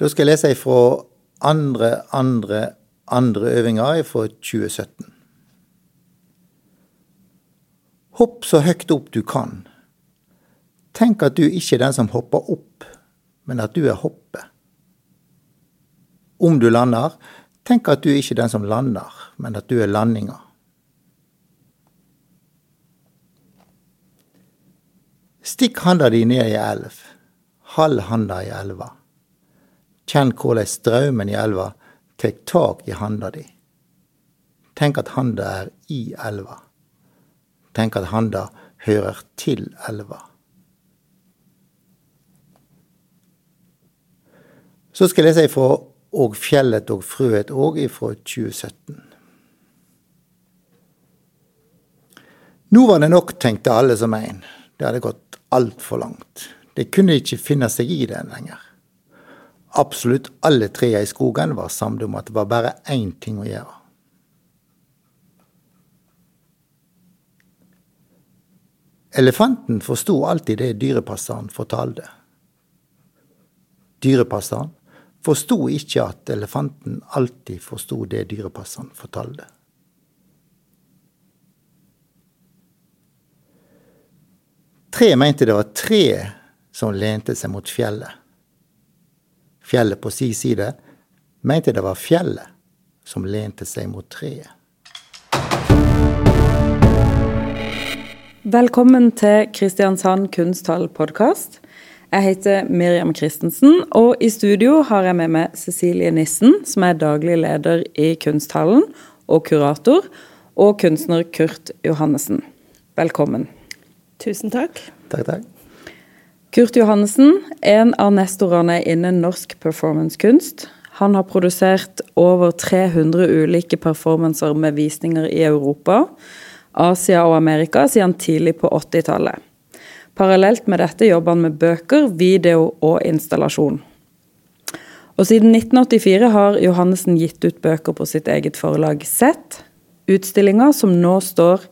Da skal jeg lese ifra andre, andre, andre øvinga fra 2017. Hopp så høyt opp du kan. Tenk at du ikke er den som hopper opp, men at du er hoppet. Om du lander, tenk at du ikke er den som lander, men at du er landinga. Stikk handa di ned i elv, Halv handa i elva. Kjenn hvordan straumen i elva tek tak i handa di. Tenk at handa er i elva. Tenk at handa hører til elva. Så skal jeg lese ifra Og fjellet og frøet òg ifra 2017. Nå var det nok, tenkte alle som en. Det hadde gått altfor langt. De kunne ikke finne seg i det lenger. Absolutt alle trærne i skogen var samlet om at det var bare én ting å gjøre. Elefanten forsto alltid det dyrepasseren fortalte. Dyrepasseren forsto ikke at elefanten alltid forsto det dyrepasseren fortalte. Tre mente det var tre som lente seg mot fjellet. Fjellet på si side mente det var fjellet som lente seg mot treet. Velkommen til Kristiansand kunsthall-podkast. Jeg heter Miriam Christensen, og i studio har jeg med meg Cecilie Nissen, som er daglig leder i Kunsthallen og kurator, og kunstner Kurt Johannessen. Velkommen. Tusen takk. Takk, takk. Kurt Johannessen, en av nestorene innen norsk performancekunst. Han har produsert over 300 ulike performancer med visninger i Europa, Asia og Amerika siden tidlig på 80-tallet. Parallelt med dette jobber han med bøker, video og installasjon. Og siden 1984 har Johannessen gitt ut bøker på sitt eget forlag Sett. Utstillinger som nå står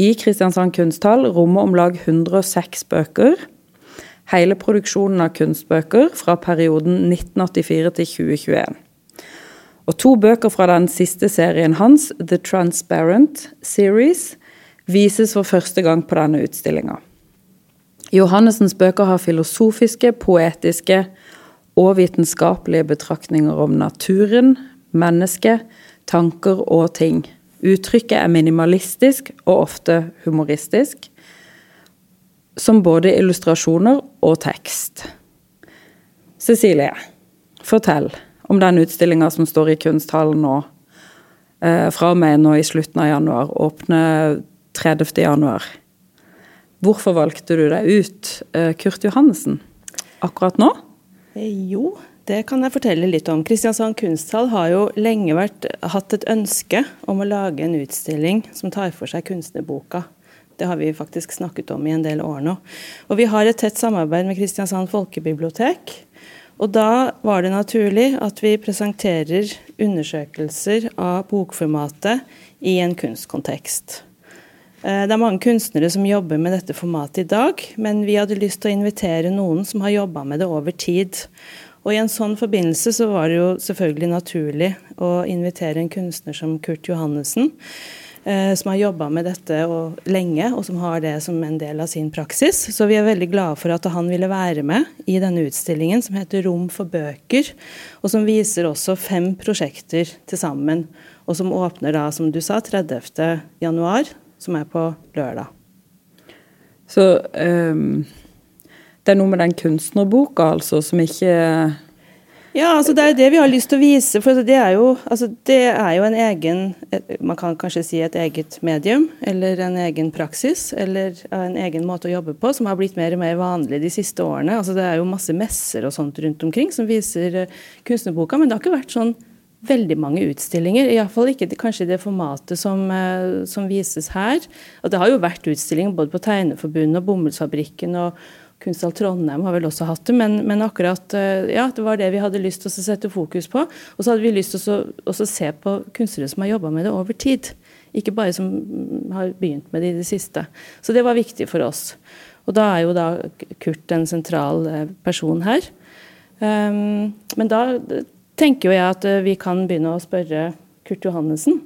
i Kristiansand kunsthall rommer om lag 106 bøker. Hele produksjonen av kunstbøker fra perioden 1984 til 2021. Og to bøker fra den siste serien hans, The Transparent Series, vises for første gang på denne utstillinga. Johannessens bøker har filosofiske, poetiske og vitenskapelige betraktninger om naturen, mennesket, tanker og ting. Uttrykket er minimalistisk og ofte humoristisk, som både illustrasjoner og tekst. Cecilie, fortell om den utstillinga som står i Kunsthallen nå, eh, fra med nå i slutten av januar, Åpne 30. januar. Hvorfor valgte du deg ut eh, Kurt Johannessen akkurat nå? Eh, jo, det kan jeg fortelle litt om. Kristiansand kunsthall har jo lenge vært, hatt et ønske om å lage en utstilling som tar for seg kunstnerboka. Det har vi faktisk snakket om i en del år nå. Og vi har et tett samarbeid med Kristiansand folkebibliotek. Og da var det naturlig at vi presenterer undersøkelser av bokformatet i en kunstkontekst. Eh, det er mange kunstnere som jobber med dette formatet i dag, men vi hadde lyst til å invitere noen som har jobba med det over tid. Og I en sånn forbindelse så var det jo selvfølgelig naturlig å invitere en kunstner som Kurt Johannessen, som har jobba med dette og lenge, og som har det som en del av sin praksis. Så vi er veldig glade for at han ville være med i denne utstillingen som heter Rom for bøker, og som viser også fem prosjekter til sammen. Og som åpner da, som du sa, 30. januar, som er på lørdag. Så um det er noe med den kunstnerboka, altså, som ikke ja, altså det er det vi har lyst til å vise. For det er jo, altså det er jo en egen Man kan kanskje si et eget medium, eller en egen praksis, eller en egen måte å jobbe på, som har blitt mer og mer vanlig de siste årene. Altså det er jo masse messer og sånt rundt omkring som viser eh, kunstnerboka, men det har ikke vært sånn veldig mange utstillinger. Iallfall ikke kanskje i det formatet som, eh, som vises her. Og det har jo vært utstillinger både på Tegneforbundet og Bomullsfabrikken og Kunsthall Trondheim har vel også hatt det, men, men, akkurat eh, ja, det var det vi hadde lyst til å sette fokus på. Og så hadde vi lyst til å se på kunstnere som har jobba med det over tid. Ikke bare som har begynt med det i det siste. Så det var viktig for oss. Og da er jo da Kurt en sentral eh, person her. Um, men da tenker jo jeg at eh, vi kan begynne å spørre Kurt Johannessen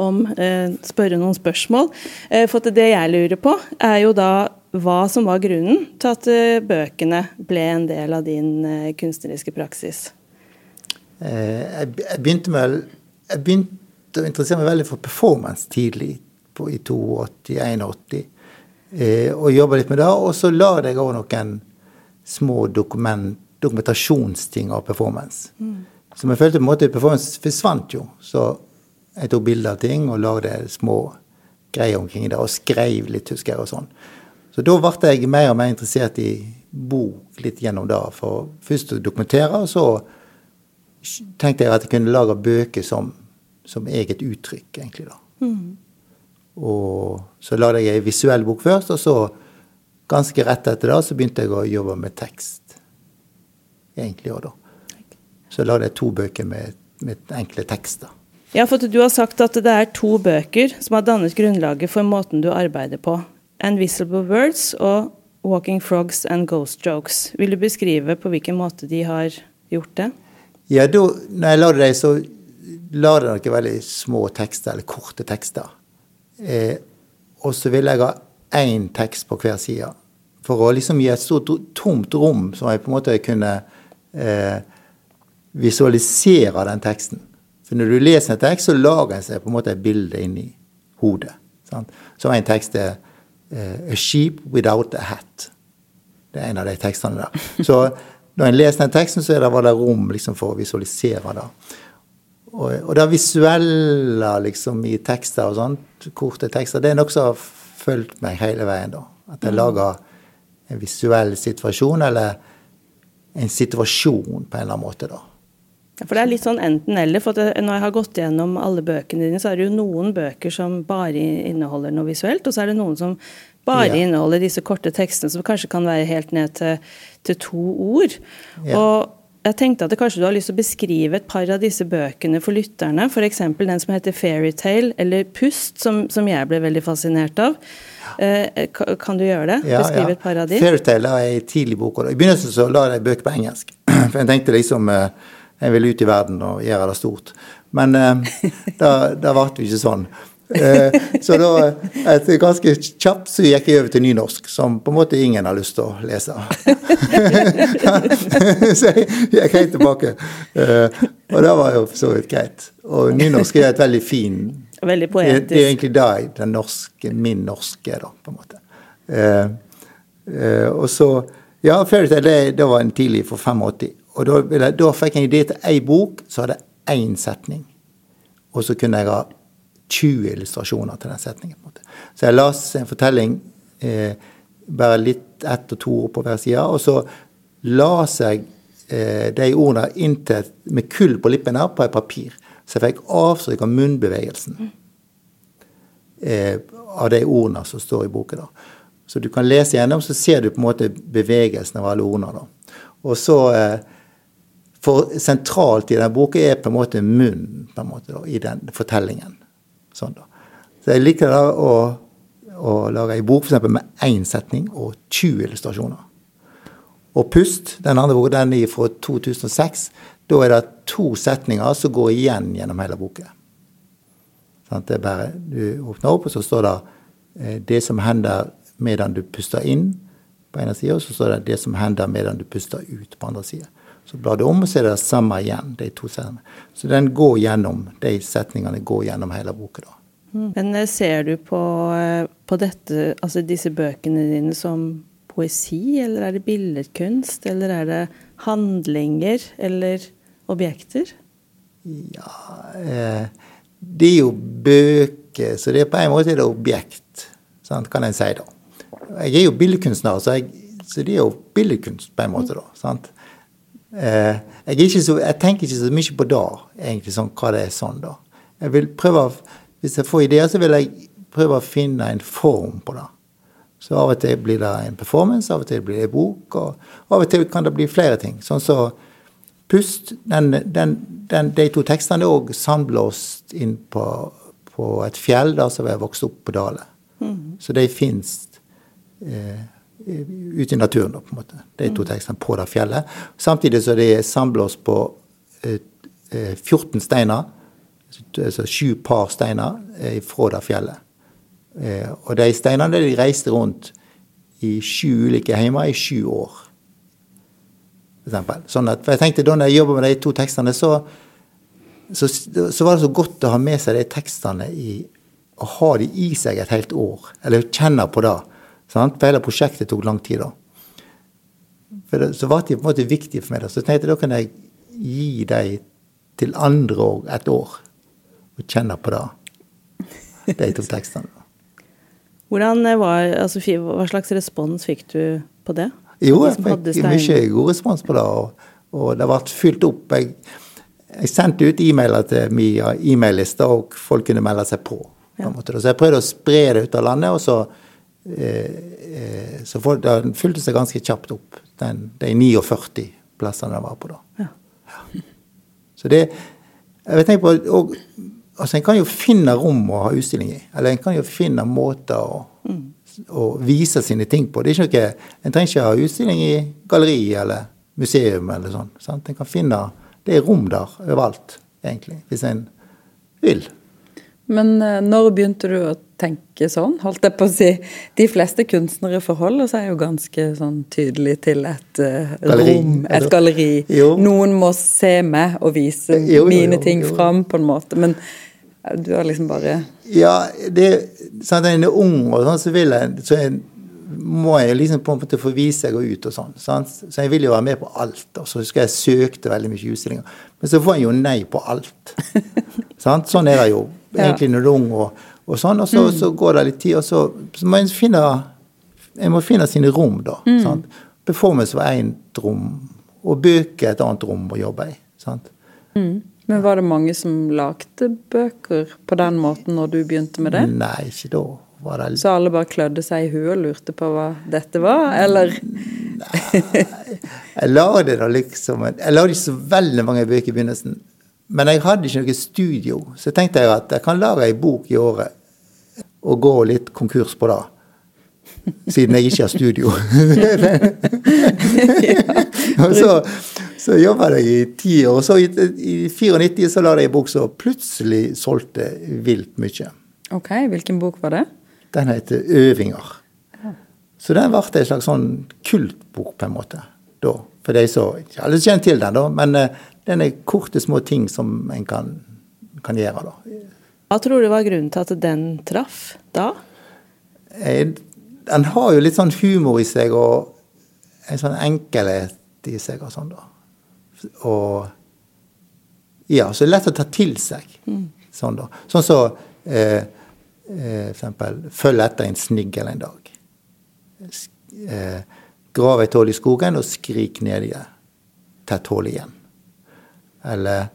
om eh, spørre noen spørsmål. Eh, for det jeg lurer på, er jo da hva som var grunnen til at eh, bøkene ble en del av din eh, kunstneriske praksis. Eh, jeg, begynte med jeg begynte å interessere meg veldig for performance tidlig, på, i 82-81. og jobba litt med det. Og så la jeg òg noen små dokument, dokumentasjonsting av performance. Mm. Som jeg følte på en måte performance forsvant jo. Så jeg tok bilder av ting og lagde små greier omkring det, og skrev litt, husker jeg, og sånn. Så da ble jeg mer og mer interessert i bok litt gjennom det. For først å dokumentere, og så tenkte jeg at jeg kunne lage bøker som, som eget uttrykk, egentlig, da. Mm. Og så lagde jeg ei visuell bok først, og så ganske rett etter det så begynte jeg å jobbe med tekst. Egentlig òg, da. Så lagde jeg to bøker med, med enkle tekster. Ja, for Du har sagt at det er to bøker som har dannet grunnlaget for måten du arbeider på. 'Invisible Words' og 'Walking Frogs and Ghost Jokes'. Vil du beskrive på hvilken måte de har gjort det? Ja, da når jeg lagde dem, så la jeg noen veldig små tekster, eller korte tekster. Eh, og så ville jeg ha én tekst på hver side. For å liksom gi et stort tomt rom, så jeg på en måte kunne eh, visualisere den teksten. For når du leser en tekst, så lager en seg på en måte et bilde inni hodet. Sant? Så en tekst er 'A sheep without a hat'. Det er en av de tekstene der. Så når en leser den teksten, så det, var det rom liksom, for å visualisere det. Og, og det visuelle liksom, i tekster og sånt, korte tekster, det er noe som har fulgt meg hele veien. da. At jeg mm. lager en visuell situasjon, eller en situasjon på en eller annen måte. da. For det er litt sånn enten-eller. for Når jeg har gått gjennom alle bøkene dine, så er det jo noen bøker som bare inneholder noe visuelt, og så er det noen som bare ja. inneholder disse korte tekstene, som kanskje kan være helt ned til, til to ord. Ja. Og jeg tenkte at kanskje du har lyst til å beskrive et par av disse bøkene for lytterne. F.eks. den som heter 'Fairytale', eller 'Pust', som, som, jeg ble veldig fascinert av. Eh, kan du gjøre det? Ja, Beskrive et par av de? 'Fairytale' er en tidlig bok. I begynnelsen så la jeg bøker på engelsk. For jeg tenkte liksom eh, jeg vil ut i verden og gjøre det stort. Men eh, det, det ble jo ikke sånn. Eh, så da, etter ganske kjapt, så gikk jeg over til nynorsk, som på en måte ingen har lyst til å lese. så jeg gikk helt tilbake. Eh, og det var jo for så vidt greit. Og nynorsk er et veldig fin Veldig poetisk. Det, det er egentlig det den norske, min norske, da, på en måte. Eh, eh, og så Ja, Fairytale, det, det var en tidlig for 85. Og da, jeg, da fikk jeg en idé til ei bok som hadde én setning. Og så kunne jeg ha 20 illustrasjoner til den setningen. på en måte. Så jeg las en fortelling, eh, bare litt ett og to ord på hver side. Og så las jeg eh, de ordene inntil, med kull på lippene på et papir. Så jeg fikk avtrykk av munnbevegelsen eh, av de ordene som står i boka. Så du kan lese gjennom, så ser du på en måte bevegelsen av alle ordene. da. Og så eh, for sentralt i den boka er på en måte munnen i den fortellingen. Sånn da. Så jeg liker å, å lage ei bok for med én setning og 20 illustrasjoner. Og Pust, den andre boka, den er fra 2006. Da er det to setninger som går igjen gjennom hele boka. Sånn, det er bare, Du åpner opp, og så står det eh, det som hender medan du puster inn på ene sida, og så står det det som hender medan du puster ut på andre sida. Så blar du om, og så er det det samme igjen. de to setningene. Så den går gjennom, de setningene går gjennom hele boka. da. Mm. Men eh, ser du på, eh, på dette, altså disse bøkene dine som poesi, eller er det billedkunst, eller er det handlinger eller objekter? Ja eh, Det er jo bøker, så det er på en måte det objekt, sant, kan en si da. Jeg er jo billedkunstner, så, jeg, så det er jo billedkunst på en måte, da. sant? Eh, jeg, så, jeg, tenker ikke så mye på det, egentlig, sånn, hva det er sånn, da. Jeg vil prøve, Hvis jeg får ideer, så vil jeg prøve å finne en form på det. Så av og til blir det en performance, av og til blir det en bok, og av og til kan det bli flere ting. Sånn så Pust, den, den, den, de to tekstene er òg sandblåst inn på, på, et fjell der som jeg vokste opp på Dale. Mm. Så de fins eh, ute i naturen, på en måte. De to tekstene på det fjellet. Samtidig så de samler oss på eh, 14 steiner, altså sju par steiner, eh, fra det fjellet. Eh, og de steinene de reiste rundt i sju ulike heimer i sju år. For eksempel. Sånn at, for jeg tenkte da når jeg jobba med de to tekstene, så, så, så, var det så godt å ha med seg de tekstene i Å ha de i seg et helt år. Eller kjenne på det. Sant? For hele prosjektet tok lang tid da. For det, så var de på en måte viktige for meg. Da. Så jeg tenkte da kan jeg gi dem til andre òg et år. Og kjenne på det. De to tekstene. Hvordan var, altså, Hva slags respons fikk du på det? Jo, jeg fikk mye god respons på det. Og, og det ble fylt opp. Jeg, jeg sendte ut e-mailer til min e-mailliste, og folk kunne melde seg på. Ja. Så jeg prøvde å spre det ut av landet, og så, eh, eh, så folk, det fulgte seg ganske kjapt opp, den, de 49 plassene det var på da. Ja. Ja. Så det jeg tenker på, og, altså En kan jo finne rom å ha utstilling i. Eller en kan jo finne måter å, mm. å vise sine ting på. Det er ikke noe, En trenger ikke ha utstilling i galleri eller museum eller sånn. Sant? En kan finne Det er rom der overalt, egentlig, hvis en vil. Men eh, når begynte du å tenke sånn? Holdt jeg på å si. De fleste kunstnere forholder seg jo ganske sånn tydelig til et uh, rom, et galleri. Jo. Noen må se meg og vise jo, jo, mine ting fram, på en måte. Men du har liksom bare Ja, det, sant, når en er ung, og sånn, så, vil jeg, så jeg, må jeg liksom på en måte få vise og ut og sånn. Sant? Så jeg vil jo være med på alt. Og så husker jeg søkte veldig mye utstillinger. Men så får jeg jo nei på alt. sånn er det jo egentlig når du er ung. og, og sånn, og så, mm. så, går det litt tid, og så, så må en finne en må finne sine rom, da. Mm. Sant? Performance var ett rom, og bøker et annet rom å jobbe i. sant? Mm. Men var det mange som lagde bøker på den måten når du begynte med det? Nei, ikke da. Var det... Så alle bare klødde seg i huet og lurte på hva dette var, eller? Nei, jeg lagde da liksom Jeg lagde ikke så veldig mange bøker i begynnelsen. Men jeg hadde ikke noe studio, så tenkte jeg at jeg kan lage ei bok i året og gå litt konkurs på det. Siden jeg ikke har studio. så, så jobba jeg i ti år. Og så i, i 94 så la jeg en bok som plutselig solgte vilt mye. Ok, Hvilken bok var det? Den heter 'Øvinger'. Ja. Så den ble en slags sånn kultbok, på en måte. da. For de som ikke alle kjenner til den, da. Men uh, den er korte, små ting som en kan, kan gjøre, da. Hva tror du var grunnen til at den traff da? Den har jo litt sånn humor i seg, og en sånn enkelhet i seg og sånn, da. Og Ja, så det er lett å ta til seg. Mm. Sånn, da. Sånn så eh, eh, for eksempel følg etter en snigel en dag. Eh, grav et hull i skogen og skrik ned i det. Tett hull igjen. Eller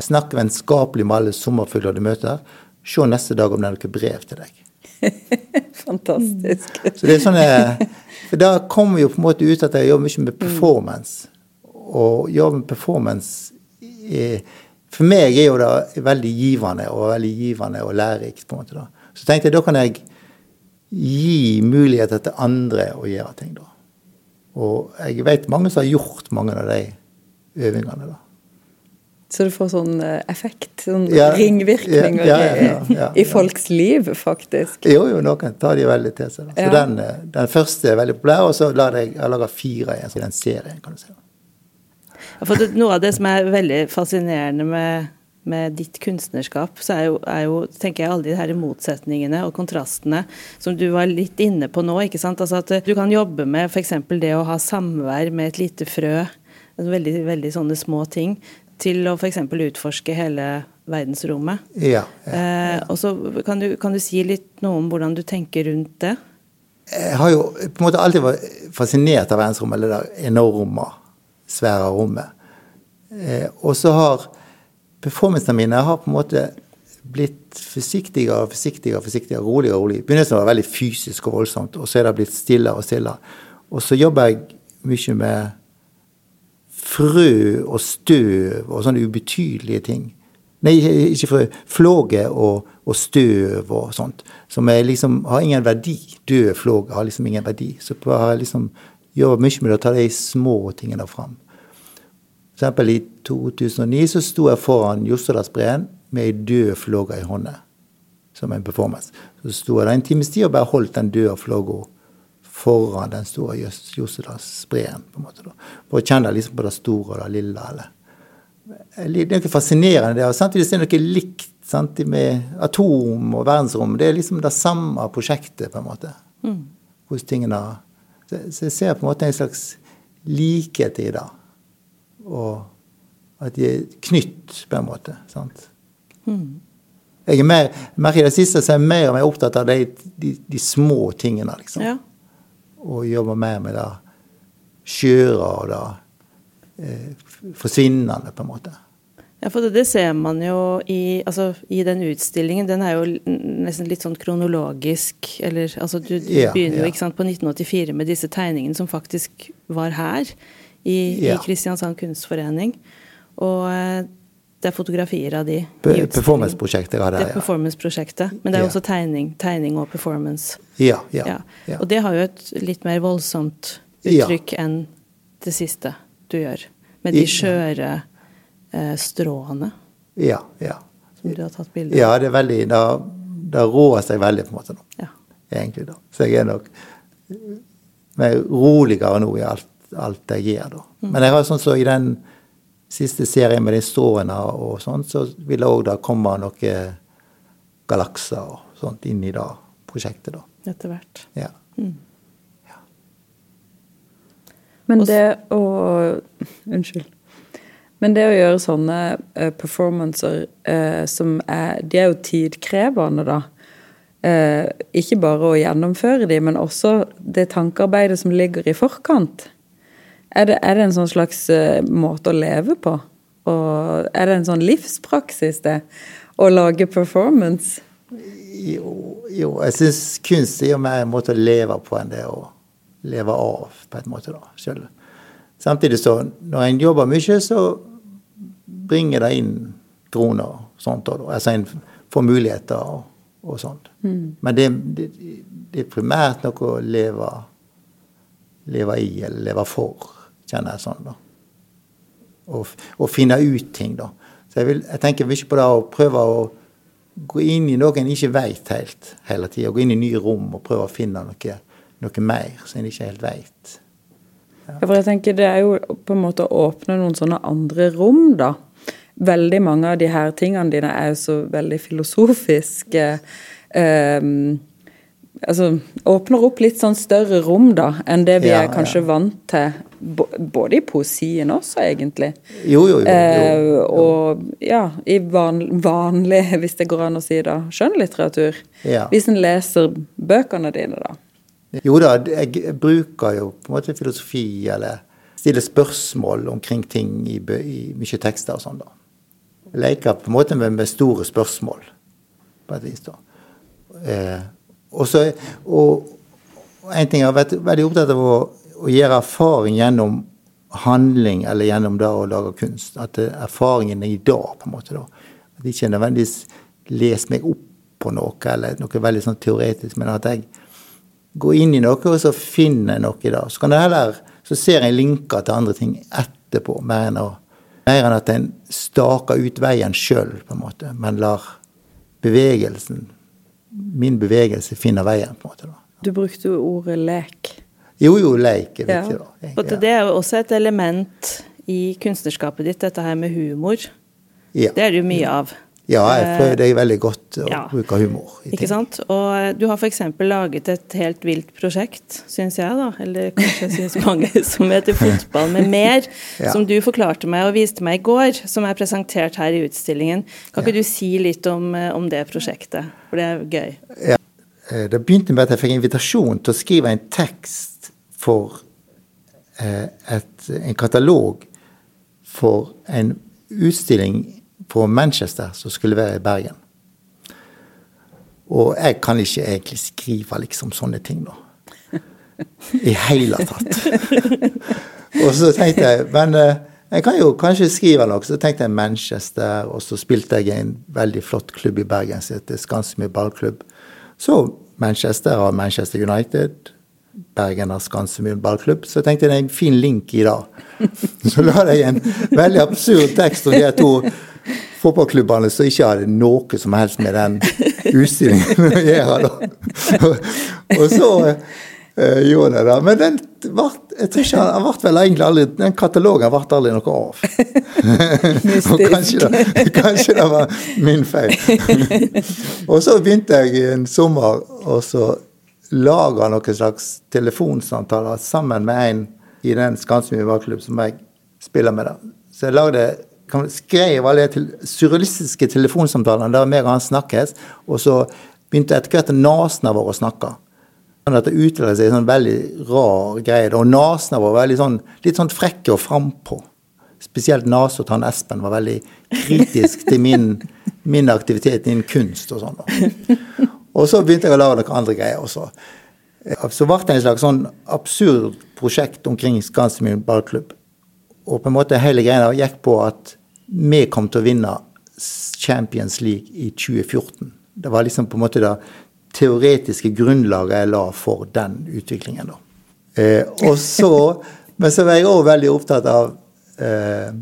snakk vennskapelig med alle sommerfugler du møter. Se neste dag om det er noe brev til deg. Fantastisk. Så det er sånn, for Da kommer vi jo på en måte ut at jeg jobber mye med performance Og jobber med performance For meg er jo det veldig givende og veldig givende og lærerikt. på en måte da. Så tenkte jeg da kan jeg gi muligheter til andre å gjøre ting. da. Og jeg vet mange som har gjort mange av de øvingene. da. Så du får sånn eh, effekt, sånn ja, ringvirkninger ja, ja, i, i, folks liv, faktisk? Jo, jo, noen tar de veldig til seg. Så den, eh, den, første er veldig populær, og så lager jeg, jeg lager fire i den serien. kan du si. For noe av det som er veldig fascinerende med, med ditt kunstnerskap, så er jo, er jo, tenker jeg, alle de her motsetningene og kontrastene som du var litt inne på nå. ikke sant? Altså At du kan jobbe med f.eks. det å ha samvær med et lite frø, veldig, veldig sånne små ting, til å f.eks. utforske hele verdensrommet. Ja, ja, ja. Eh, og så kan du, kan du si litt noe om hvordan du tenker rundt det? Jeg har jo på en måte alltid vært fascinert av verdensrommet, eller det enorme svære rommet. Eh, og så har performancene mine har på en måte blitt forsiktigere og forsiktigere, forsiktigere, roligere og roligere. Begynnelsen var veldig fysisk og voldsomt, og så er det blitt stillere og stillere. Og så jobber jeg mye med frø og støv og sånne ubetydelige ting. Nei, ikke frø. Flåge og, og støv og sånt. Som liksom, har ingen verdi. Død flåge har liksom ingen verdi. Så jeg liksom gjør mye med å ta de små tingene fram. For eksempel i 2009 så sto jeg foran Jostedalsbreen med ei død flåge i hånda. Som en performance. Så sto jeg der en times tid og bare holdt den døde flåga foran den store Jostedalsbreen. på en måte da. For å kjenne liksom på det store og det lille. eller det er noe fascinerende det, og samtidig er det noe likt sant, med atom og verdensrom. Det er liksom det samme prosjektet, på en måte. Mm. Hvordan tingene så, så jeg ser på en måte en slags likhet i det. Og at de er knytt, på en måte. sant? Mm. Jeg er mer, merker I det siste så er jeg mer og mer opptatt av de, de, de små tingene, liksom. Ja. Og jobber mer med det skjøre og det eh, forsvinnende, på en måte. Ja, for det, det ser man jo i, altså, i, den utstillingen. Den er jo nesten litt sånn kronologisk. Eller altså du, du ja, begynner jo ikke sant, på 1984 med disse tegningene som faktisk var her. I, ja. i Kristiansand kunstforening. Og eh, det er fotografier av de. Performance-prosjektet. Ja, det er performance-prosjektet. Men det er også tegning, tegning og performance. Ja, ja, ja. Og det har jo et litt mer voldsomt uttrykk enn det siste du gjør. Med de skjøre eh, stråene. Ja, ja. Som du har tatt bilde av. Ja, det er veldig Det, det rår seg veldig, på en måte, nå. Ja. Egentlig, da. Så jeg er nok mer roligere nå i alt, alt jeg gjør, da. Mm. Men jeg har sånn så i den siste serien med de stråene og sånn, så vil det òg komme noen galakser og sånt inn i det prosjektet, da. Etter hvert. Ja. Mm. Men det å Unnskyld. Men det å gjøre sånne uh, performancer uh, som er De er jo tidkrevende, da. Uh, ikke bare å gjennomføre de, men også det tankearbeidet som ligger i forkant. Er det, er det en sånn slags måte å leve på? Og er det en sånn livspraksis, det? Å lage performance? Jo, jo jeg syns kunst er mer en måte å leve på enn det å leve av, på en måte. da, selv. Samtidig så, når en jobber mye, så bringer det inn droner og sånt. Da, altså en får muligheter og, og sånt. Mm. Men det, det, det, er primært noe å leve, leve i eller leve for, kjenner jeg sånn. da. Og, og finne ut ting, da. Så jeg, vil, jeg tenker mye på det å prøve å gå inn i noe en ikke veit helt hele tida. Gå inn i nye rom og prøve å finne noe noe mer som en ikke helt veit. Ja. for jeg tenker Det er jo på en måte å åpne noen sånne andre rom, da. Veldig mange av de her tingene dine er jo så veldig filosofiske. Um, altså åpner opp litt sånn større rom, da, enn det vi ja, er kanskje ja. vant til. Både i poesien også, egentlig. Jo, jo, jo. jo, eh, og ja, i van, vanlig, hvis det går an å si det, skjønnlitteratur. Ja. Hvis en leser bøkene dine, da. Jo da, jeg bruker jo på en måte filosofi, eller stiller spørsmål omkring ting i, i mye tekster og sånn, da. Leker på en måte med, med, store spørsmål, på et vis, da. Eh, også, og, en ting jeg har vært veldig opptatt av å, å gjøre erfaring gjennom handling eller gjennom det å lage kunst. At erfaringen er i dag, på en måte. da. At jeg ikke nødvendigvis leser meg opp på noe, eller noe veldig sånn teoretisk, men at jeg går inn i noe, og så finne noe i det. Så kan det heller, så ser jeg linker til andre ting etterpå, mer enn, å, mer enn at en staker ut veien sjøl, på en måte, men lar bevegelsen, min bevegelse, finner veien, på en måte. Da. Du brukte jo ordet lek. Jo, jo, lek er viktig, ja. da. Ja. Det er jo også et element i kunstnerskapet ditt, dette her med humor. Ja. Det er det jo mye av. Ja, jeg føler det er veldig godt å ja. bruke humor. Ikke sant? Og eh, du har f.eks. laget et helt vilt prosjekt, syns jeg, da, eller kanskje syns mange, som heter Fotball med mer, ja. som du forklarte meg og viste meg i går, som er presentert her i utstillingen. Kan ikke ja. du si litt om, eh, om, det prosjektet, for det er gøy? Ja. Eh, det begynte med at jeg fikk invitasjon til å skrive en tekst for et, en katalog for en utstilling på Manchester som skulle være i Bergen. Og jeg kan ikke egentlig skrive liksom sånne ting, da. I hele tatt. og så tenkte jeg Men eh, Jeg kan jo kanskje skrive noe. Så tenkte jeg Manchester, og så spilte jeg i en veldig flott klubb i Bergen som heter Skansmyr ballklubb. Så Manchester har Manchester United. Bergen har Skansmyr ballklubb. Så jeg tenkte det er en fin link i det. Så la jeg en veldig absurd tekst om de to fotballklubbene som ikke hadde noe som helst med den utstillingen å gjøre. Og så eh, gjorde jeg det. Men den ble, jeg tror ikke han ble vel egentlig aldri Den katalogen ble aldri noe av. og kanskje det, kanskje det var min feil. og så begynte jeg en sommer og så laga noen slags telefonsamtaler sammen med en i den Skansen ballklubb som jeg spiller med. da. Så jeg lagde skrev alle til surrealistiske telefonsamtaler der vi og han snakkes, og så begynte etter hvert nesene våre å snakke. Sånn at det utviklet seg en sånn veldig rar greie. Og nesene våre var sånn, litt sånn frekke og frampå. Spesielt nesa til han Espen var veldig kritisk til min, min aktivitet innen kunst og sånn. Og så begynte jeg å lage noen andre greier også. Så ble det en slags sånn absurd prosjekt omkring Skansemyr ballklubb. Og på en måte hele greia gikk på at vi kom til å vinne Champions League i 2014. Det var liksom på en måte det teoretiske grunnlaget jeg la for den utviklingen. da. Eh, og så, Men så var jeg òg veldig opptatt av eh,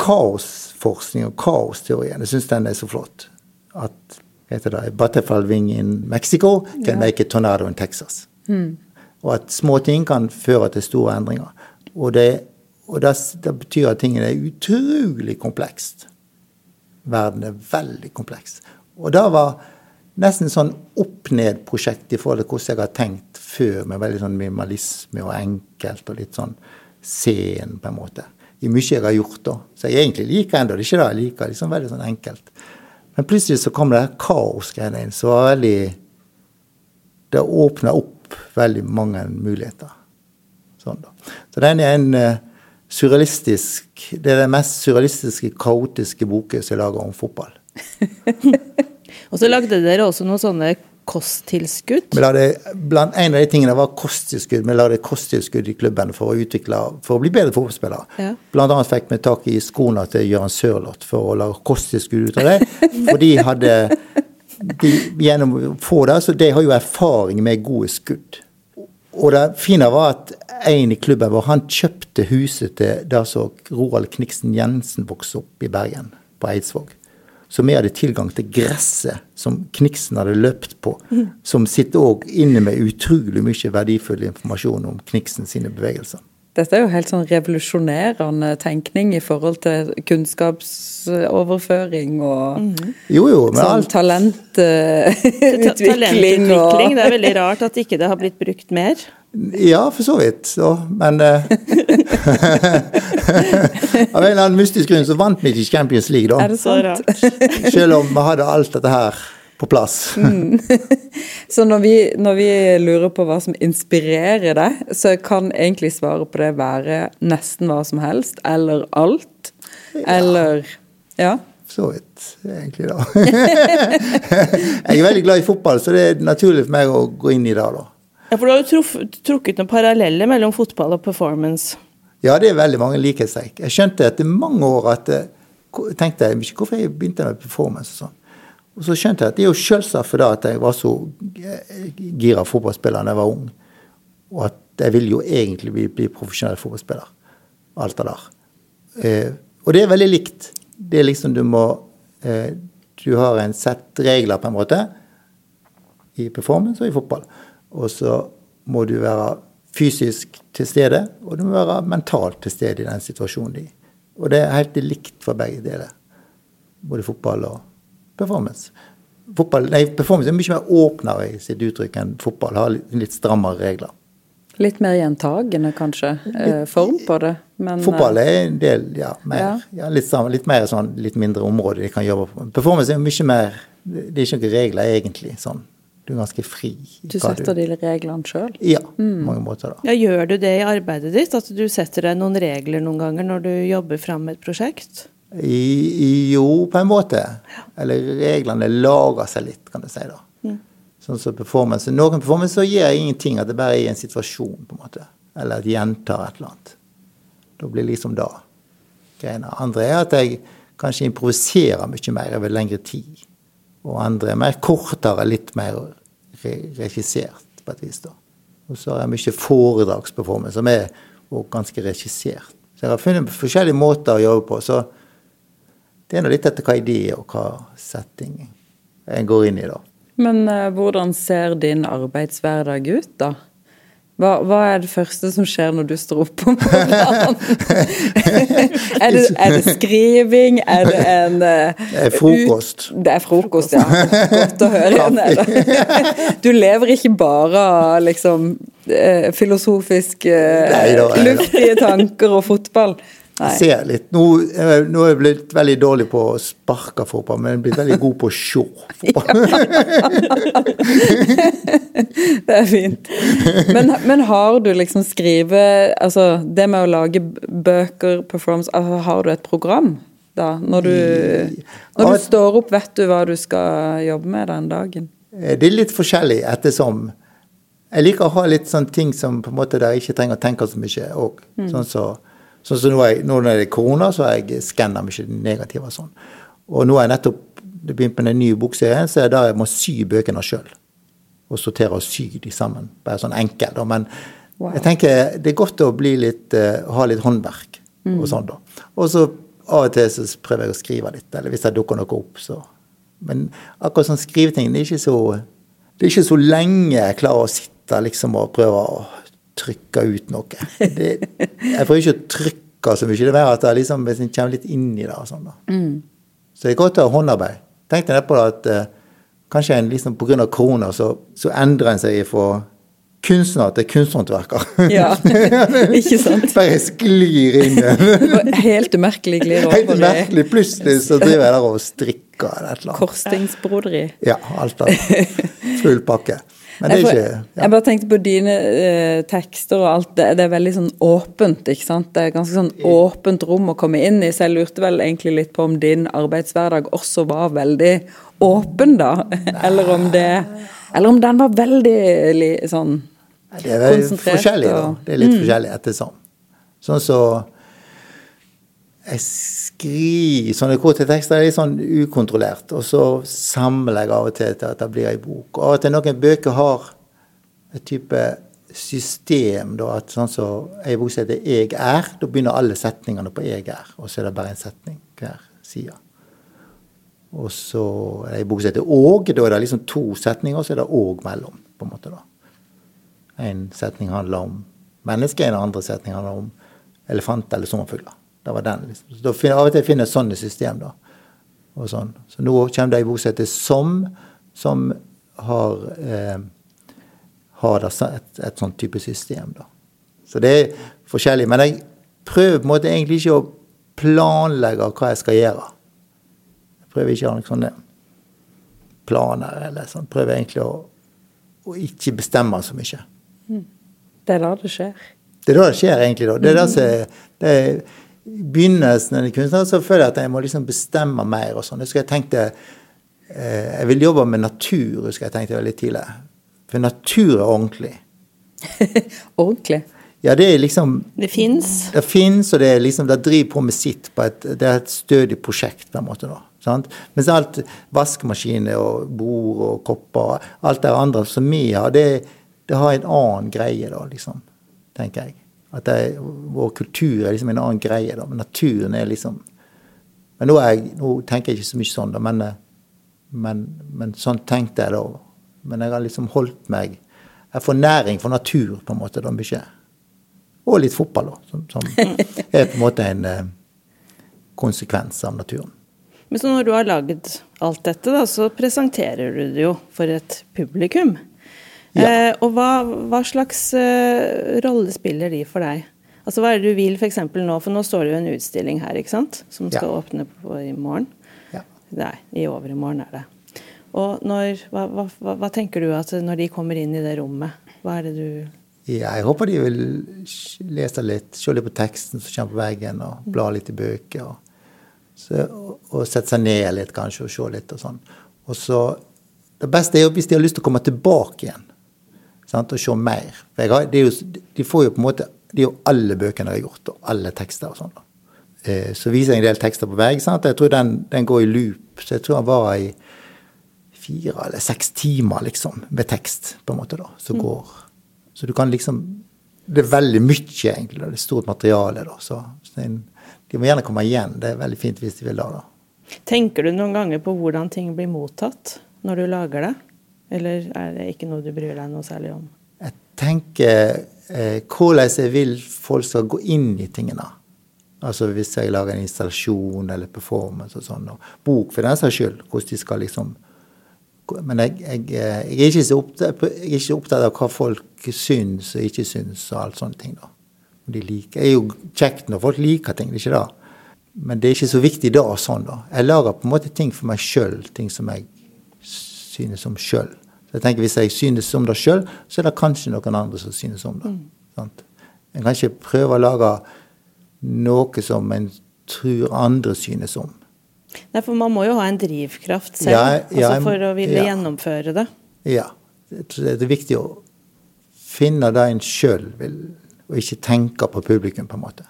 kaosforskning og kaosteorien. Jeg syns den er så flott. At heter det, butterfly wing in Mexico can yeah. make a tornado in Texas. Mm. Og at små ting kan føre til store endringer. Og det og det, det, betyr at tingene er utrolig komplekst. Verden er veldig kompleks. Og det var nesten sånn opp-ned-prosjekt i forhold til hvordan jeg har tenkt før, med veldig sånn minimalisme og enkelt og litt sånn sen, på en måte. I mye jeg har gjort, da. Så jeg egentlig liker ennå det. Ikke det jeg liker, liksom veldig sånn enkelt. Men plutselig så kom det kaosgreiene inn, så var veldig Det åpna opp veldig mange muligheter. Sånn, da. Så den er en eh, surrealistisk Det er den mest surrealistiske, kaotiske boken som er laga om fotball. og så lagde dere også noen sånne kosttilskudd? Lagde, blant En av de tingene var kosttilskudd. Vi lagde kosttilskudd i klubben for å utvikle, for å bli bedre fotballspillere. Ja. Blant annet fikk vi tak i skoene til Jøran Sørloth for å lage kosttilskudd ut av det. For de hadde de, gjennom å få det, så de har jo erfaring med gode skudd. Og det fine var at en i klubben vår han kjøpte huset til der så Roald Kniksen Jensen vokste opp i Bergen, på Eidsvåg. Så vi hadde tilgang til gresset som Kniksen hadde løpt på. Som sitter òg inne med utrolig mye verdifull informasjon om Kniksen sine bevegelser. Dette er jo helt sånn revolusjonerende tenkning i forhold til kunnskapsoverføring og mm -hmm. jo, jo, sånn talentutvikling. talentutvikling. Og... Det er veldig rart at ikke det har blitt brukt mer. Ja, for så vidt. Så, men uh, Av en eller annen mystisk grunn så vant vi ikke Champions League, da. Er det så rart? Selv om vi hadde alt dette her på plass. Mm. Så når vi, når vi, lurer på hva som inspirerer deg, så kan egentlig svaret på det være nesten hva som helst, eller alt, ja. eller Ja. Så vidt, egentlig, da. jeg er veldig glad i fotball, så det er naturlig for meg å gå inn i det, da. Ja, For du har jo trukket noen paralleller mellom fotball og performance? Ja, det er veldig mange likhetstrekk. Jeg skjønte etter mange år at jeg eh, tenkte jeg, hvorfor jeg begynte med performance og sånn. Og så skjønte jeg at det er jo selvsagt fordi at jeg var så gira fotballspiller da jeg var ung. Og at jeg vil jo egentlig bli, bli profesjonell fotballspiller. Alt det der. Eh, og det er veldig likt. Det er liksom du må eh, Du har en sett regler, på en måte, i performance og i fotball. Og så må du være fysisk til stede, og du må være mentalt til stede i den situasjonen din. Og det er helt likt for begge deler. Både fotball og performance. Fotball, nei, performance er mye mer åpnere i sitt uttrykk enn fotball. Har litt, strammere regler. Litt mer gjentagende, kanskje, litt, form på det. Men, fotball er en del, ja. Mer, ja. ja litt, litt, mer sånn, litt mindre område de kan jobbe på. Performance er mye mer Det er ikke noen regler, egentlig. sånn. Du er ganske fri. Du setter du... de reglene sjøl? Ja, på mm. mange måter. da. Ja, Gjør du det i arbeidet ditt? At du setter deg noen regler noen ganger når du jobber fram et prosjekt? I, jo, på en måte. Eller reglene lager seg litt, kan du si. da. Mm. Sånn som performance. Noen performance gir ingenting, at det bare er i en situasjon. på en måte. Eller at jeg gjentar et eller annet. Da blir det liksom da. greiene. Andre er at jeg kanskje improviserer mye mer over lengre tid. Og andre er mer kortere, litt mer re regissert, på et vis. da. Og så har jeg mye foredragsperformance, som er ganske regissert. Så jeg har funnet forskjellige måter å jobbe på. Så det er nå litt etter hva idé og hva setting en går inn i, da. Men uh, hvordan ser din arbeidshverdag ut, da? Hva, hva, er det første som skjer når du står opp om morgenen? er, det, er, det, skriving? Er det en uh, Det er frokost. Ut, det er frokost, ja. Godt å høre. igjen. du lever ikke bare av liksom uh, filosofisk uh, luftige tanker og fotball. Nei. ser litt. Nå, nå, er jeg blitt veldig dårlig på å sparke fotball, men jeg er blitt veldig god på å se fotball. det er fint. Men, men, har du liksom skrive Altså, det med å lage bøker, performance, altså, har du et program? da? Når du, når du står opp, vet du hva du skal jobbe med den dagen? Eh, det er litt forskjellig ettersom. Jeg liker å ha litt sånne ting som på en måte der jeg ikke trenger å tenke så mye òg. Mm. Sånn så, Sånn som nå, er, nå når det er korona, så har jeg skanna mye negative og sånn. Og nå har jeg nettopp begynt med en ny bokserie, så er det der jeg må sy bøkene sjøl. Og sortere og sy de sammen. Bare sånn enkelt. Men wow. jeg tenker det er godt å bli litt, uh, ha litt håndverk mm. og sånn, da. Og så av og til så prøver jeg å skrive litt, eller hvis det dukker noe opp, så Men akkurat sånn skriveting, det er ikke så det er ikke så lenge jeg klarer å sitte liksom og prøve å trykke ut noe. Det, jeg prøver ikke å trykke så mye. Det er mer at jeg liksom, jeg kommer litt inn i det. og sånn da. Mm. Så det er godt å ha håndarbeid. Tenk deg på at eh, kanskje en, liksom, pga. korona så, så endrer en seg fra kunstner til kunsthåndverker. Ja, ikke sant? Bare sklir inn. Helt umerkelig glir over. Helt umerkelig. Plutselig så driver jeg der og strikker eller et eller annet. Korsstingsbroderi. Ja, alt av Full pakke. Men det er ikke ja. Jeg bare tenkte på dine eh, tekster og alt. Det, det, er veldig sånn åpent, ikke sant. Det er ganske sånn åpent rom å komme inn i. Så jeg lurte vel egentlig litt på om din arbeidshverdag også var veldig åpen, da. eller om det Eller om den var veldig sånn det er veldig forskjellig, da. Det er litt mm. forskjellig ettersom. Sånn så jeg skriver sånne korte tekster er litt sånn ukontrollert, og så samler jeg av og til til at det blir ei bok. Og til noen bøker har et type system, da, at sånn så ei bok som heter 'Jeg er', da begynner alle setningene på 'jeg er', og så er det bare en setning hver side. Og så er det ei bok som heter 'og', da er det liksom to setninger, og så er det 'og' mellom, på en måte, da. En setning handler om mennesket, en andre setning handler om elefant eller sommerfugler. Det var den. Liksom. Så da finner, av og til finner jeg sånne system. da. Og sånn. Så nå kommer det ei bok som Som, som har, eh, har et, et sånn type system. da. Så det er forskjellig. Men jeg prøver på en måte egentlig ikke å planlegge hva jeg skal gjøre. Jeg prøver ikke å ha noen sånne planer eller sånn. Prøver egentlig å, å ikke bestemme så mye. Det er da det skjer? Det er da det skjer, egentlig. da. Det er det som det er, begynnelsen av kunstner så føler jeg at jeg må liksom bestemme mer. og sånn. Jeg tenkte, eh, jeg vil jobbe med natur, husker jeg tenkte veldig tidlig. For natur er ordentlig. ordentlig? Ja, det er liksom Det fins? Det fins, og det er liksom, det driver på med sitt. på et, Det er et stødig prosjekt, på en måte. da. Sant? Mens alt vaskemaskiner og bord og kopper, alt det andre som vi har, det, det har en annen greie, da, liksom. Tenker jeg. At er, vår kultur er liksom en annen greie. da, men Naturen er liksom Men nå, jeg, nå tenker jeg ikke så mye sånn, da, men, men, men, sånn tenkte jeg da. Men jeg har liksom holdt meg Jeg får næring for natur, på en måte, da mye. Og litt fotball, da, som, som er på en måte en eh, konsekvens av naturen. Men så når du har laget alt dette, da, så presenterer du det jo for et publikum. Ja. Eh, og hva, hva slags eh, rolle spiller de for deg? Altså Hva er det du vil f.eks. nå? For nå står det jo en utstilling her ikke sant? som skal ja. åpne på, i morgen. Ja. Nei, i overmorgen er det. Og når, hva, hva, hva, tenker du at når de kommer inn i det rommet, hva er det du Jeg håper de vil lese litt, se litt på teksten som kommer på veggen, og bla litt i bøker. Og, så, og, sette seg ned litt, kanskje, og se litt og sånn. Og så Det beste er jo hvis de har lyst til å komme tilbake igjen sant, og se mer. Har, jo, de får jo på en måte Det er jo alle bøkene jeg har gjort, og alle tekster og sånn. eh, så viser jeg en del tekster på vei. sant? Jeg tror den, den går i loop. Så jeg tror han var i fire eller seks timer, liksom, med tekst, på en måte, da, som går. Så du kan liksom Det er veldig mye, egentlig. da, Det er stort materiale, da. Så, så en, de må gjerne komme igjen. Det er veldig fint hvis de vil da. da. Tenker du noen ganger på hvordan ting blir mottatt når du lager det? Eller er det ikke noe du bryr deg noe særlig om? Jeg tenker eh, hvordan jeg vil folk skal gå inn i tingene. Altså hvis jeg lager en installasjon eller performance og sånn, og bok for den saks skyld, hvordan de skal liksom Men jeg, jeg, eh, jeg, er opptatt, jeg er ikke opptatt av hva folk syns og ikke syns og alt sånne ting. da. De liker. Det er jo kjekt når folk liker ting, det er ikke det. Men det er ikke så viktig da sånn, da. Jeg lager på en måte ting for meg sjøl, ting som jeg synes om sjøl. Jeg tenker Hvis jeg synes om det sjøl, så er det kanskje noen andre som synes om det. sant? En kan ikke prøve å lage noe som en tror andre synes om. Nei, for man må jo ha en drivkraft selv Ja, ja, altså for å ville ja. gjennomføre det. Ja. Det er viktig å finne det en sjøl vil, og ikke tenke på publikum, på en måte.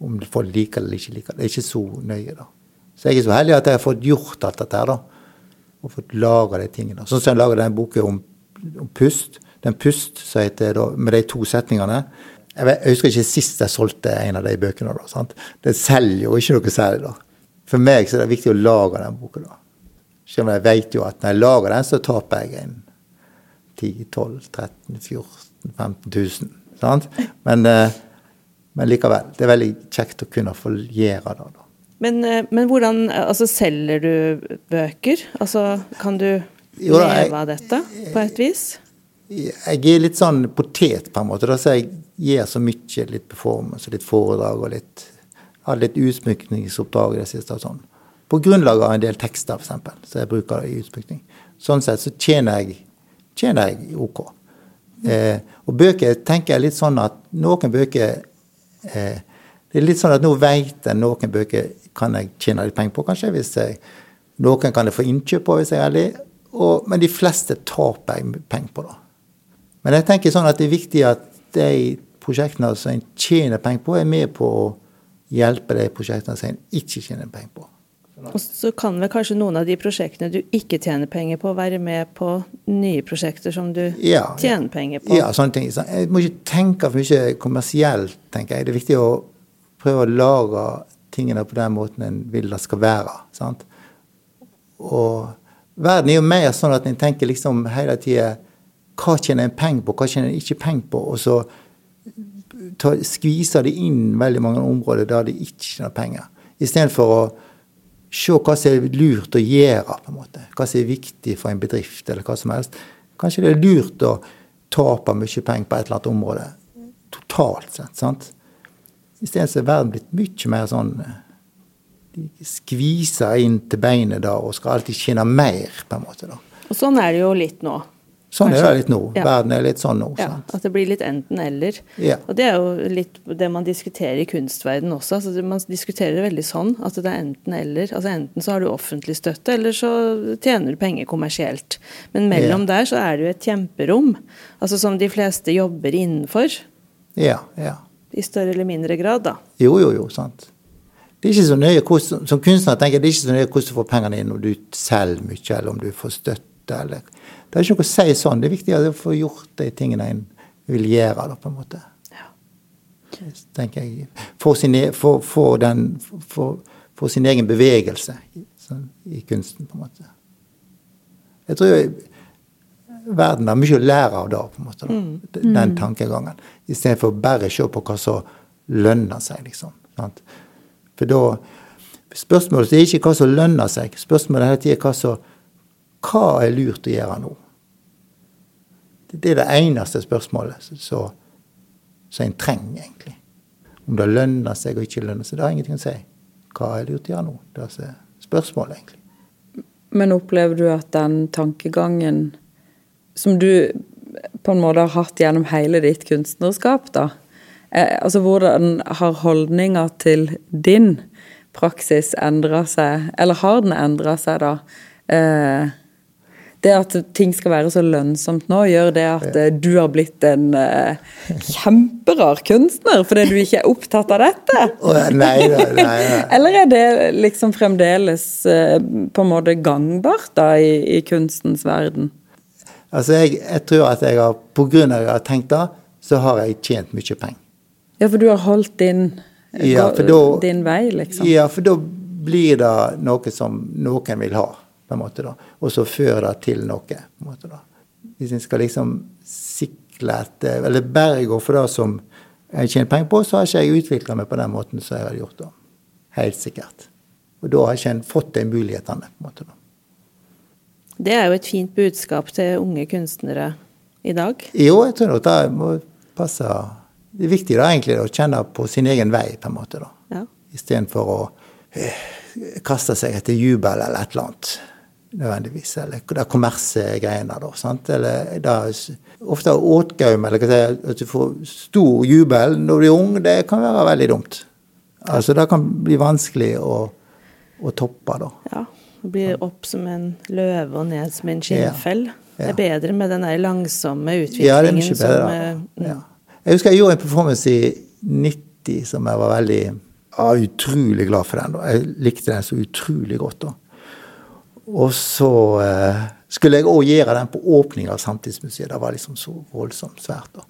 Om folk liker det eller ikke liker det. Det er ikke så nøye, da. Så jeg er så heldig at jeg har fått gjort alt dette her, da. Og fått laga de tingene. Sånn som jeg laga den boka om, om pust. Den pust som heter da, med de to setningene. Jeg, vet, jeg husker ikke sist jeg solgte en av de bøkene. da, sant? Det selger jo ikke noe særlig, da. For meg så er det viktig å lage den boka, da. Selv om jeg vet jo at når jeg lager den, så taper jeg en 10 12 13 14 15 000. Sant? Men, eh, men likevel. Det er veldig kjekt å kunne få gjøre det. da. Men, eh, men hvordan Altså, selger du bøker? Altså, kan du Jo da, jeg- leve av dette på et vis? Jeg er litt sånn potet, på en måte. Da, så jeg gjør så mye. Litt performance, litt foredrag og litt Har litt utsmykningsoppdrag i det siste. og sånn. På grunnlag av en del tekster, f.eks., som jeg bruker i utsmykning. Sånn sett så tjener jeg, tjener jeg OK. Eh, og bøker tenker jeg litt sånn at noen bøker eh, Det er litt sånn at nå vet en noen bøker kan jeg tjene litt penger på, kanskje. hvis jeg, Noen kan jeg få innkjøp på, hvis jeg er ærlig. Og, men de fleste taper jeg penger på, da. Men jeg tenker sånn at det er viktig at de prosjektene som en tjener penger på, er med på å hjelpe de prosjektene som en ikke tjener penger på. Og så kan vel kanskje noen av de prosjektene du ikke tjener penger på, være med på nye prosjekter som du Ja, tjener penger på? Ja, sånne ting. Jeg må ikke tenke for mye kommersielt, tenker jeg. Det er viktig å prøve å lage tingene på den måten en vil det skal være. sant? Og verden er jo mer sånn at en tenker liksom hele tida Hva tjener en penger på, hva tjener en ikke penger på? Og så ta, skviser det inn veldig mange områder der de ikke tjener penger. Istedenfor å se hva som er lurt å gjøre, på en måte. Hva som er viktig for en bedrift, eller hva som helst. Kanskje det er lurt å tape mye penger på et eller annet område. Totalt sett. sant? Isteden så er verden blitt mye mer sånn eh, De skviser inn til beinet da og skal alltid tjene mer, på en måte. da. Og sånn er det jo litt nå. Sånn er Kanskje. det litt nå. Ja. Verden er litt sånn nå. Ja, sant? At det blir litt enten-eller. Ja. Og det er jo litt det man diskuterer i kunstverdenen også. Altså man diskuterer det veldig sånn at det er enten-eller. Altså Enten så har du offentlig støtte, eller så tjener du penger kommersielt. Men mellom der så er det jo et kjemperom, altså som de fleste jobber innenfor. Ja, ja. I større eller mindre grad, da. Jo, jo, jo. sant. Det er ikke så nøye hvordan, Som kunstner tenker jeg det er ikke så nøye hvordan du får pengene inn, om du selger mye, eller om du får støtte. eller... Det er ikke noe å si sånn. Det er viktig å få gjort de tingene en vil gjøre, da, på en måte. Ja. tenker jeg. For sin, e- for, for den, for, for sin egen bevegelse sånn, i kunsten, på en måte. Jeg tror jo verden har mye å lære av det, på en måte. Da. Den tankegangen. Istedenfor bare å se på hva som lønner seg, liksom. Sant? For da Spørsmålet er ikke hva som lønner seg. Spørsmålet er hele tiden hva som Hva er lurt å gjøre nå? Det er det eneste spørsmålet som som en trenger, egentlig. Om det lønner seg og ikke lønner seg, det har ingenting å si. Hva er lurt å gjøre nå? Det er altså spørsmålet, egentlig. Men opplever du at den tankegangen som du på en måte har hatt gjennom hele ditt kunstnerskap, da eh, Altså hvordan har holdninga til din praksis endra seg, eller har den endra seg, da? Eh, det at ting skal være så lønnsomt nå, gjør det at eh, du har blitt en kjemperar kunstner fordi du ikke er opptatt av dette? Oh, nei, nei, nei, Eller er det liksom fremdeles på en måte gangbart da i, i kunstens verden? Altså, jeg, jeg, tror at jeg har, på av at jeg har tenkt det, så har jeg tjent mye penger. Ja, for du har holdt din, ja, da, din vei, liksom? Ja, for da blir det noe som noen vil ha på en måte da, og så fører det til noe. på en måte da. Hvis en skal liksom sikle etter Eller bare gå for det som jeg tjener penger på, så har ikke jeg utvikla meg på den måten som jeg har gjort. da. Helt sikkert. Og da har ikke en fått de mulighetene. på en måte da. Det er jo et fint budskap til unge kunstnere i dag. Jo, jeg tror nok det må passe Det er viktig da egentlig å kjenne på sin egen vei, på en måte. da. Ja. Istedenfor å eh, kaste seg etter jubel eller et eller annet nødvendigvis. Eller det kommersgreiene, da. sant? Eller det ofte åtgaum, eller hva skal at du får stor jubel når du er ung, det kan være veldig dumt. Altså det kan bli vanskelig å, å toppe, da. Ja. Blir opp som en løve og ned som en skinnfell. Ja. Ja. Det er bedre med den der langsomme utviklingen. Ja, er bedre. Som, eh, mm. ja. Jeg husker jeg gjorde en performance i 90 som jeg var veldig ja, utrolig glad for den. Jeg likte den så utrolig godt. da. Og så eh, skulle jeg òg gjøre den på åpningen av Samtidsmuseet. Det var liksom så voldsomt svært. da.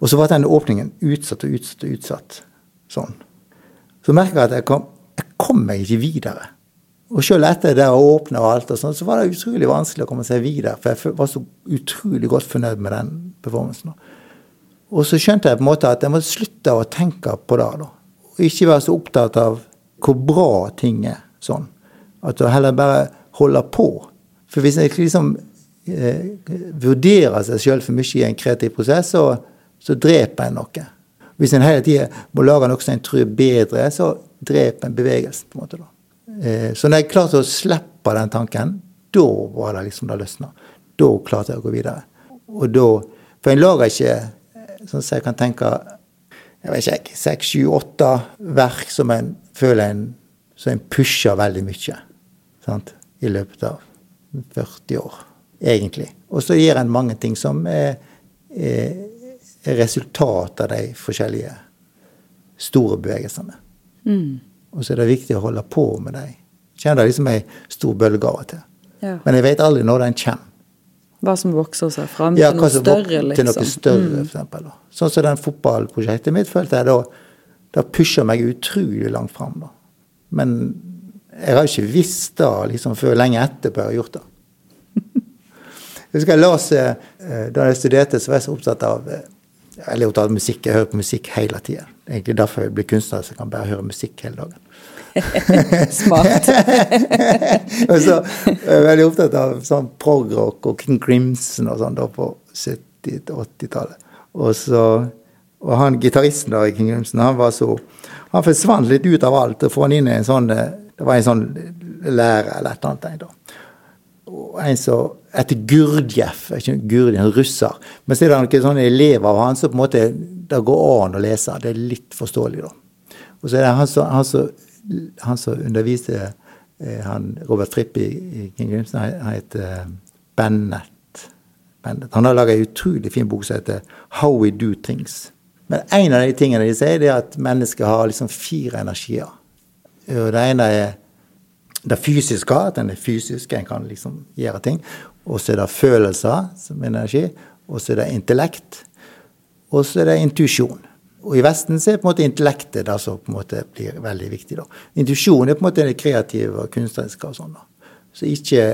Og så var den åpningen utsatt og utsatt og utsatt. Sånn. Så merka jeg at jeg kom, jeg kom meg ikke videre. Og selv etter det å åpne og alt, og sånt, så var det utrolig vanskelig å komme seg videre. For jeg var så utrolig godt fornøyd med den performancen. Og så skjønte jeg på en måte at jeg måtte slutte å tenke på det. da. Og ikke være så opptatt av hvor bra ting er. sånn. At du heller bare holder på. For hvis jeg liksom eh, vurderer seg sjøl for mye i en kreativ prosess, så, så dreper en noe. Hvis en hele tida må lage noe som en tror bedre, så dreper en bevegelsen. på en måte da. Eh, så når jeg klarte å slippe den tanken, da var det liksom det løsna. Da klarte jeg å gå videre. Og da, For en lager ikke sånn som jeg kan tenke jeg vet ikke, seks, sju, åtte verk som en føler en, så en pusher veldig mye. Sant? i løpet av 40 år, egentlig. Og så gjør en mange ting som er, er, er resultat av de forskjellige store bevegelsene. Mm. Og så er det viktig å holde på med dem. Kjenner det liksom ei stor bølge av og til. Ja. Men jeg vet aldri når den kommer. Hva som vokser seg fram ja, til noe større, liksom. Til noe større, mm. for eksempel. Sånn som den fotballprosjektet mitt følte jeg da Det pusher meg utrolig langt fram. da. Men jeg har ikke visst det liksom, før lenge etterpå jeg har gjort det. Jeg husker jeg leste, eh, Da jeg studerte, så var jeg så opptatt av eller er opptatt av musikk. Jeg hører på musikk hele tida. Egentlig derfor jeg blir kunstner, så jeg kan bare høre musikk hele dagen. Smart. og så er jeg veldig opptatt av sånn prog-rock og King Crimson og sånn da på 70-80-tallet. Og så og han gitaristen i King Crimson, han var så Han forsvant litt ut av alt. Og få han inn i en sånn det var en sånn lærer eller et eller annet. Da. Og en som etter Gurdjef, ikke gurdjef, en russer. Men så er det noen sånne elever av han som på en måte det går an å lese. Det er litt forståelig, da. Og så er det han som, han som, underviser eh, han, Robert Fripp i, King Grimson, han heter eh, Bennett. Bennett. Han har laga en utrolig fin bok som heter How We Do Things. Men en av de tingene de sier, det er at mennesket har liksom fire energier. Og det ene er det fysiske, at en er fysisk, en kan liksom gjøre ting. Og så er det følelser som energi. Og så er det intellekt. Og så er det intuisjon. Og i Vesten så er på en måte intellektet det som på en måte blir veldig viktig. da. Intuisjon er på en måte det kreative og kunstneriske og sånn. da. Så ikke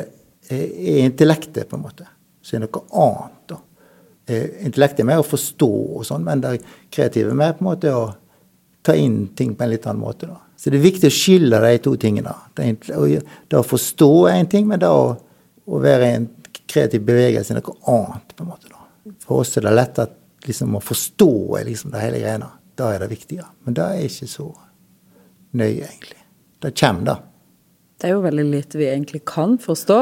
er intellektet på en måte. Så er noe annet. da. Eh, intellektet er mer å forstå og sånn, men det kreative er mer på en måte å ta inn ting på en litt annen måte. da. Så det er viktig å skille de to tingene. Det, å forstå er en ting, men det å, å være en kreativ bevegelse er noe annet. på en måte. Da. For oss er det lett at liksom, å forstå liksom, det hele greia. Da er det viktige. Men det er ikke så nøye, egentlig. Det kommer, da. Det er jo veldig lite vi egentlig kan forstå.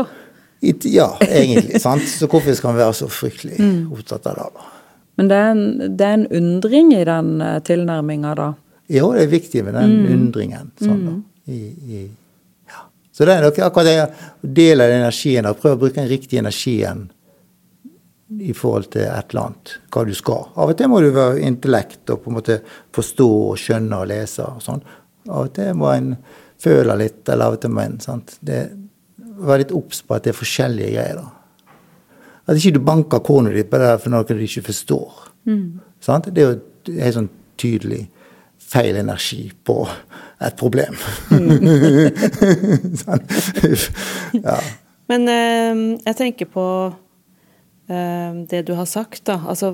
Ja, egentlig. sant? Så hvorfor skal vi være så fryktelig mm. opptatt av det? da? Men det er, en, det er en undring i den eh, tilnærminga, da? Jo, det er viktig med den mm. undringen. Sånn, da. I, i, ja. Så det er nok akkurat det å dele den energien og prøve å bruke den riktige energien i forhold til et eller annet, hva du skal. Av og til må du være intellekt og på en måte forstå og skjønne og lese og sånn. Av og til må en føle litt, eller av og til må en sant? Det, Være litt obs på at det er forskjellige greier. da. At ikke du banker kornet ditt på det for noe du ikke forstår. Sant? Det er jo helt sånn tydelig feil energi på et problem. sånn. ja. Men eh, jeg tenker på det du har sagt, da. Altså,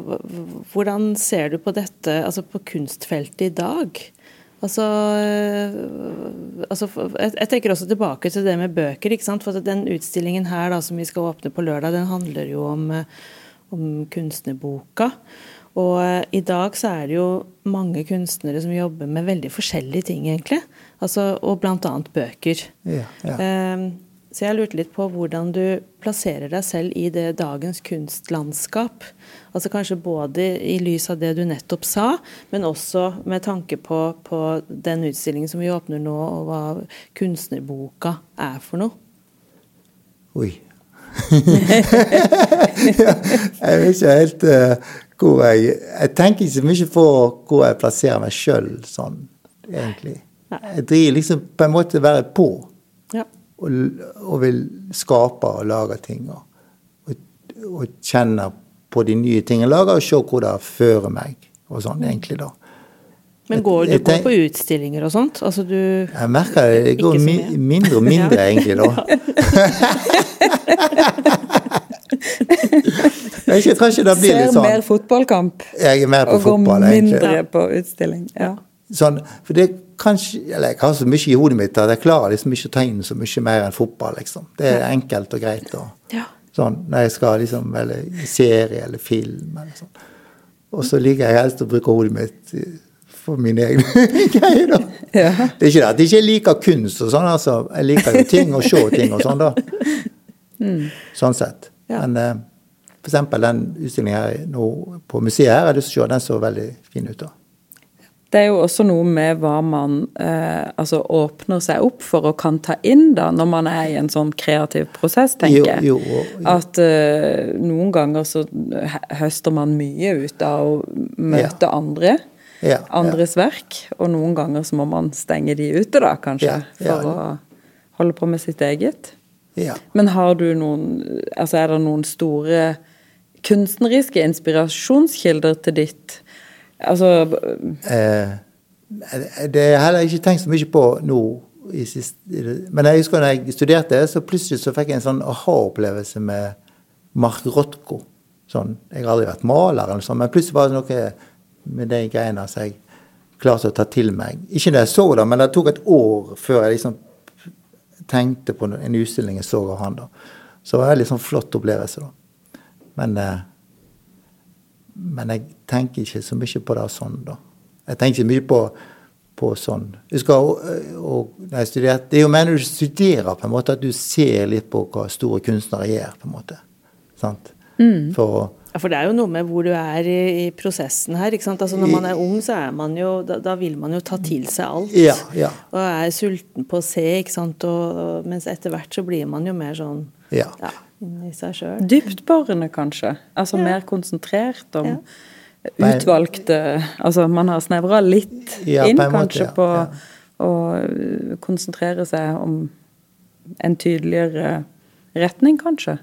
hvordan ser du på dette altså på kunstfeltet i dag? Altså, eh, altså jeg, tenker også tilbake til det med bøker. ikke sant? For den utstillingen her da, som vi skal åpne på lørdag, den handler jo om, eh, om kunstnerboka. Og eh, i dag så er det jo mange kunstnere som jobber med veldig forskjellige ting, egentlig. Altså, og annet bøker. Ja, ja. Så jeg lurte litt på hvordan du plasserer deg selv i det dagens kunstlandskap. Altså kanskje både i lys av det du nettopp sa, men også med tanke på, på den utstillingen som vi åpner nå, og hva kunstnerboka er for noe. Oi. jeg vet ikke helt uh, hvor jeg Jeg tenker ikke så mye på hvor jeg plasserer meg sjøl sånn, egentlig. Jeg driver liksom på en måte være på. Og, og vil skape og lage ting. Og, og, og kjenne på de nye tingene jeg lager, og se hvor det fører meg. Og sånn, egentlig, da. Men går du går på utstillinger og sånt? Altså du Jeg merker det, det går mi, mindre og mindre, Ja. egentlig, da. jeg, tror ikke det blir Ser litt sånn mer fotballkamp Jeg er mer på og går fotball, egentlig. mindre på utstilling. Ja. Sånn, for det kanskje, eller Jeg har så mye i hodet mitt at jeg klarer liksom ikke å ta inn så mye mer enn fotball. liksom. Det er enkelt og greit. Og, Ja. sånn, Når jeg skal liksom, eller serie eller film eller sånn. Og så liker jeg helst å bruke hodet mitt for mine egne greier. da. Ja. Det er ikke det at jeg ikke liker kunst og sånn, altså. Jeg liker jo ting og se ting og sånn, da. Sånn sett. Ja. Men eh, eksempel den utstillingen her nå på museet her, jeg har lyst til å se, den så veldig fin ut. da. Det er jo også noe med hva man eh, altså åpner seg opp for og kan ta inn da, når man er i en sånn kreativ prosess, tenker jeg. Jo, jo, jo. At eh, noen ganger så høster man mye ut av å møte andre. Ja, Andres verk. Og noen ganger så må man stenge de ute, da, kanskje. Ja, ja. For å holde på med sitt eget. Ja. Men har du noen Altså er det noen store kunstneriske inspirasjonskilder til ditt Altså Eh, det har jeg heller ikke tenkt så mye på nå. Sist, men jeg husker når jeg studerte, så plutselig så fikk jeg en sånn aha-opplevelse med Mark Rothko. Sånn, jeg har aldri vært maler, eller sånn, men plutselig var det noe med de greiene som jeg klarte å ta til meg. Ikke da jeg så det, men det tok et år før jeg liksom tenkte på en utstilling jeg så av han. da. Så det var en veldig sånn flott opplevelse. da. Men eh, men jeg tenker ikke så mye på det sånn, da. Jeg tenker ikke mye på, på sånn Jeg husker og, og, jeg studerte, Det er jo mer når du studerer, på en måte, at du ser litt på hva store kunstnere gjør, på en måte. Sant? For Ja, For det er jo noe med hvor du er i, i prosessen her. ikke sant? Altså Når man er ung, så er man jo Da, da vil man jo ta til seg alt. Ja, ja. Og er sulten på å se, ikke sant. Og, og, mens etter hvert så blir man jo mer sånn Ja. Inni seg sjøl. dyptborende, kanskje. Altså Ja. mer konsentrert om Ja. utvalgte Altså man har snevra litt Ja, inn, på måte, kanskje, ja, på ja. å uh, konsentrere seg om en tydeligere retning, kanskje.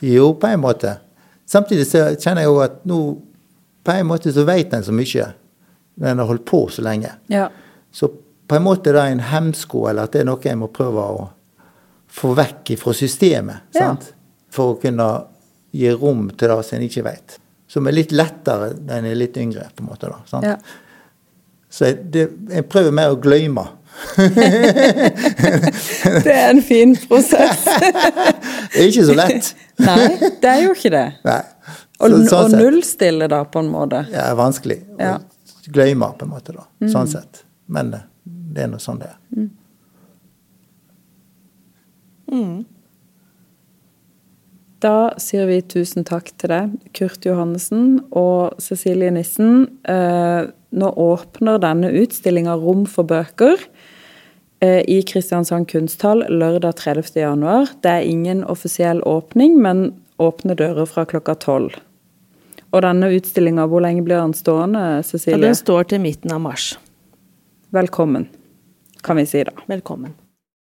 Jo, på en måte. Samtidig så kjenner jeg jo at nå På en måte så vet en så mye når en har holdt på så lenge. Ja. Så på en måte er det en hemsko, eller at det er noe jeg må prøve å få vekk fra systemet. Ja. sant? For å kunne gi rom til det som en ikke vet. Som er litt lettere når en er litt yngre. på en måte da, sant? ja. Så jeg, det, jeg prøver mer å glemme. Det er en fin prosess. Det er ikke så lett. Nei, det er jo ikke det. Nei. Og, Så- sånn og nullstille, da, på en måte. Det er vanskelig Ja. å glemme, på en måte. da, Sånn sett. Men eh, det er nå sånn det er. Da sier vi tusen takk til deg, Kurt Johannessen og Cecilie Nissen. Eh, nå åpner denne utstillinga Rom for bøker eh, i Kristiansand kunsthall lørdag 30. januar. Det er ingen offisiell åpning, men åpne dører fra klokka tolv. Og denne utstillinga, hvor lenge blir den stående, Cecilie? Ja, den står til midten av mars. Velkommen, kan vi si da. Velkommen.